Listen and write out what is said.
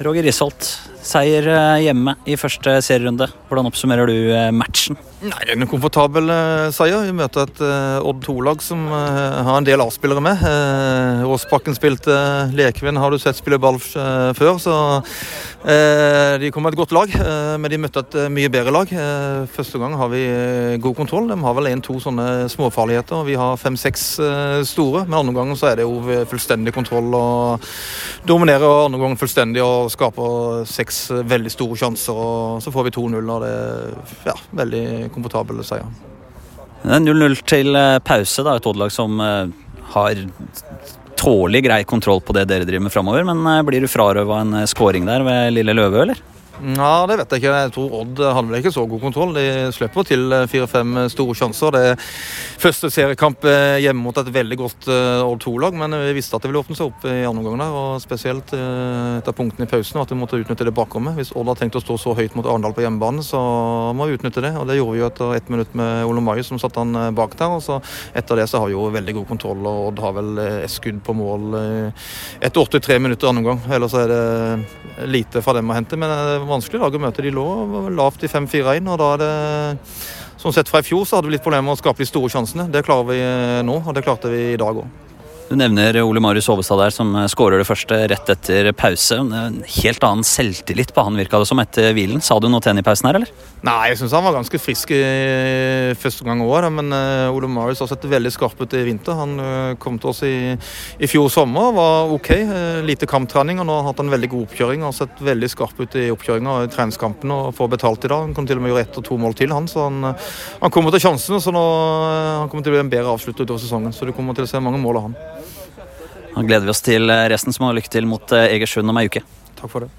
Roger Risholt, seier eh, hjemme i første serierunde. Hvordan oppsummerer du eh, matchen? Nei, En komfortabel uh, seier. Vi møter et Odd 2-lag som har en del A-spillere med. Åsbakken spilte uh, har du sett spille ball før. Så de kommer med et godt lag, men de møtte et mye bedre lag. første gang har vi god kontroll. De har vel én-to sånne småfarligheter. Vi har fem-seks store. Men andre gangen så er det jo fullstendig kontroll og dominerer andre ganger fullstendig og skaper seks veldig store sjanser. og Så får vi 2-0 og det er ja, veldig komfortabel seier. 0-0 til eh, pause. da, Et Odd-lag som eh, har tålelig grei kontroll på det dere driver med framover. Men eh, blir du frarøva en scoring der ved Lille Løve, eller? Ja, Det vet jeg ikke. Jeg tror Odd hadde vel ikke så god kontroll. De slipper til fire-fem store sjanser. Det er første seriekamp hjemme mot et veldig godt Odd 2-lag, men vi visste at det ville åpne seg opp i andre omgang der. og Spesielt etter punktene i pausen, at vi måtte utnytte det bakrommet. Hvis Odd har tenkt å stå så høyt mot Arendal på hjemmebane, så må vi utnytte det. og Det gjorde vi jo etter ett minutt med Ole Mai som satte han bak der. og så Etter det så har vi jo veldig god kontroll, og Odd har vel et skudd på mål etter 83 minutter andre omgang. Ellers er det lite fra dem å hente. men vanskelig lag å møte. De lå lavt i 5-4-1, og da er det Sånn sett fra i fjor så hadde vi litt problemer med å skape de store sjansene. Det klarer vi nå, og det klarte vi i dag òg. Du nevner Ole Marius Aabestad der, som skårer det første rett etter pause. En helt annen selvtillit på han virka det som etter hvilen. Sa du noe til han i pausen her, eller? Nei, jeg syns han var ganske frisk i første gang òg. Men uh, Ole Marius har sett veldig skarp ut i vinter. Han uh, kom til oss i, i fjor sommer, var OK. Lite kamptrening, og nå har hatt en veldig god oppkjøring. Har sett veldig skarp ut i oppkjøringa i treningskampen og får betalt i dag. Han kommer til og med gjøre ett og to mål til, han. Så han, han kommer til sjansene. så nå, han kommer til å bli en bedre avslutter utover sesongen. Så du kommer til å se mange mål av han. Da gleder vi oss til resten, som har lykke til mot Egersund om ei uke. Takk for det.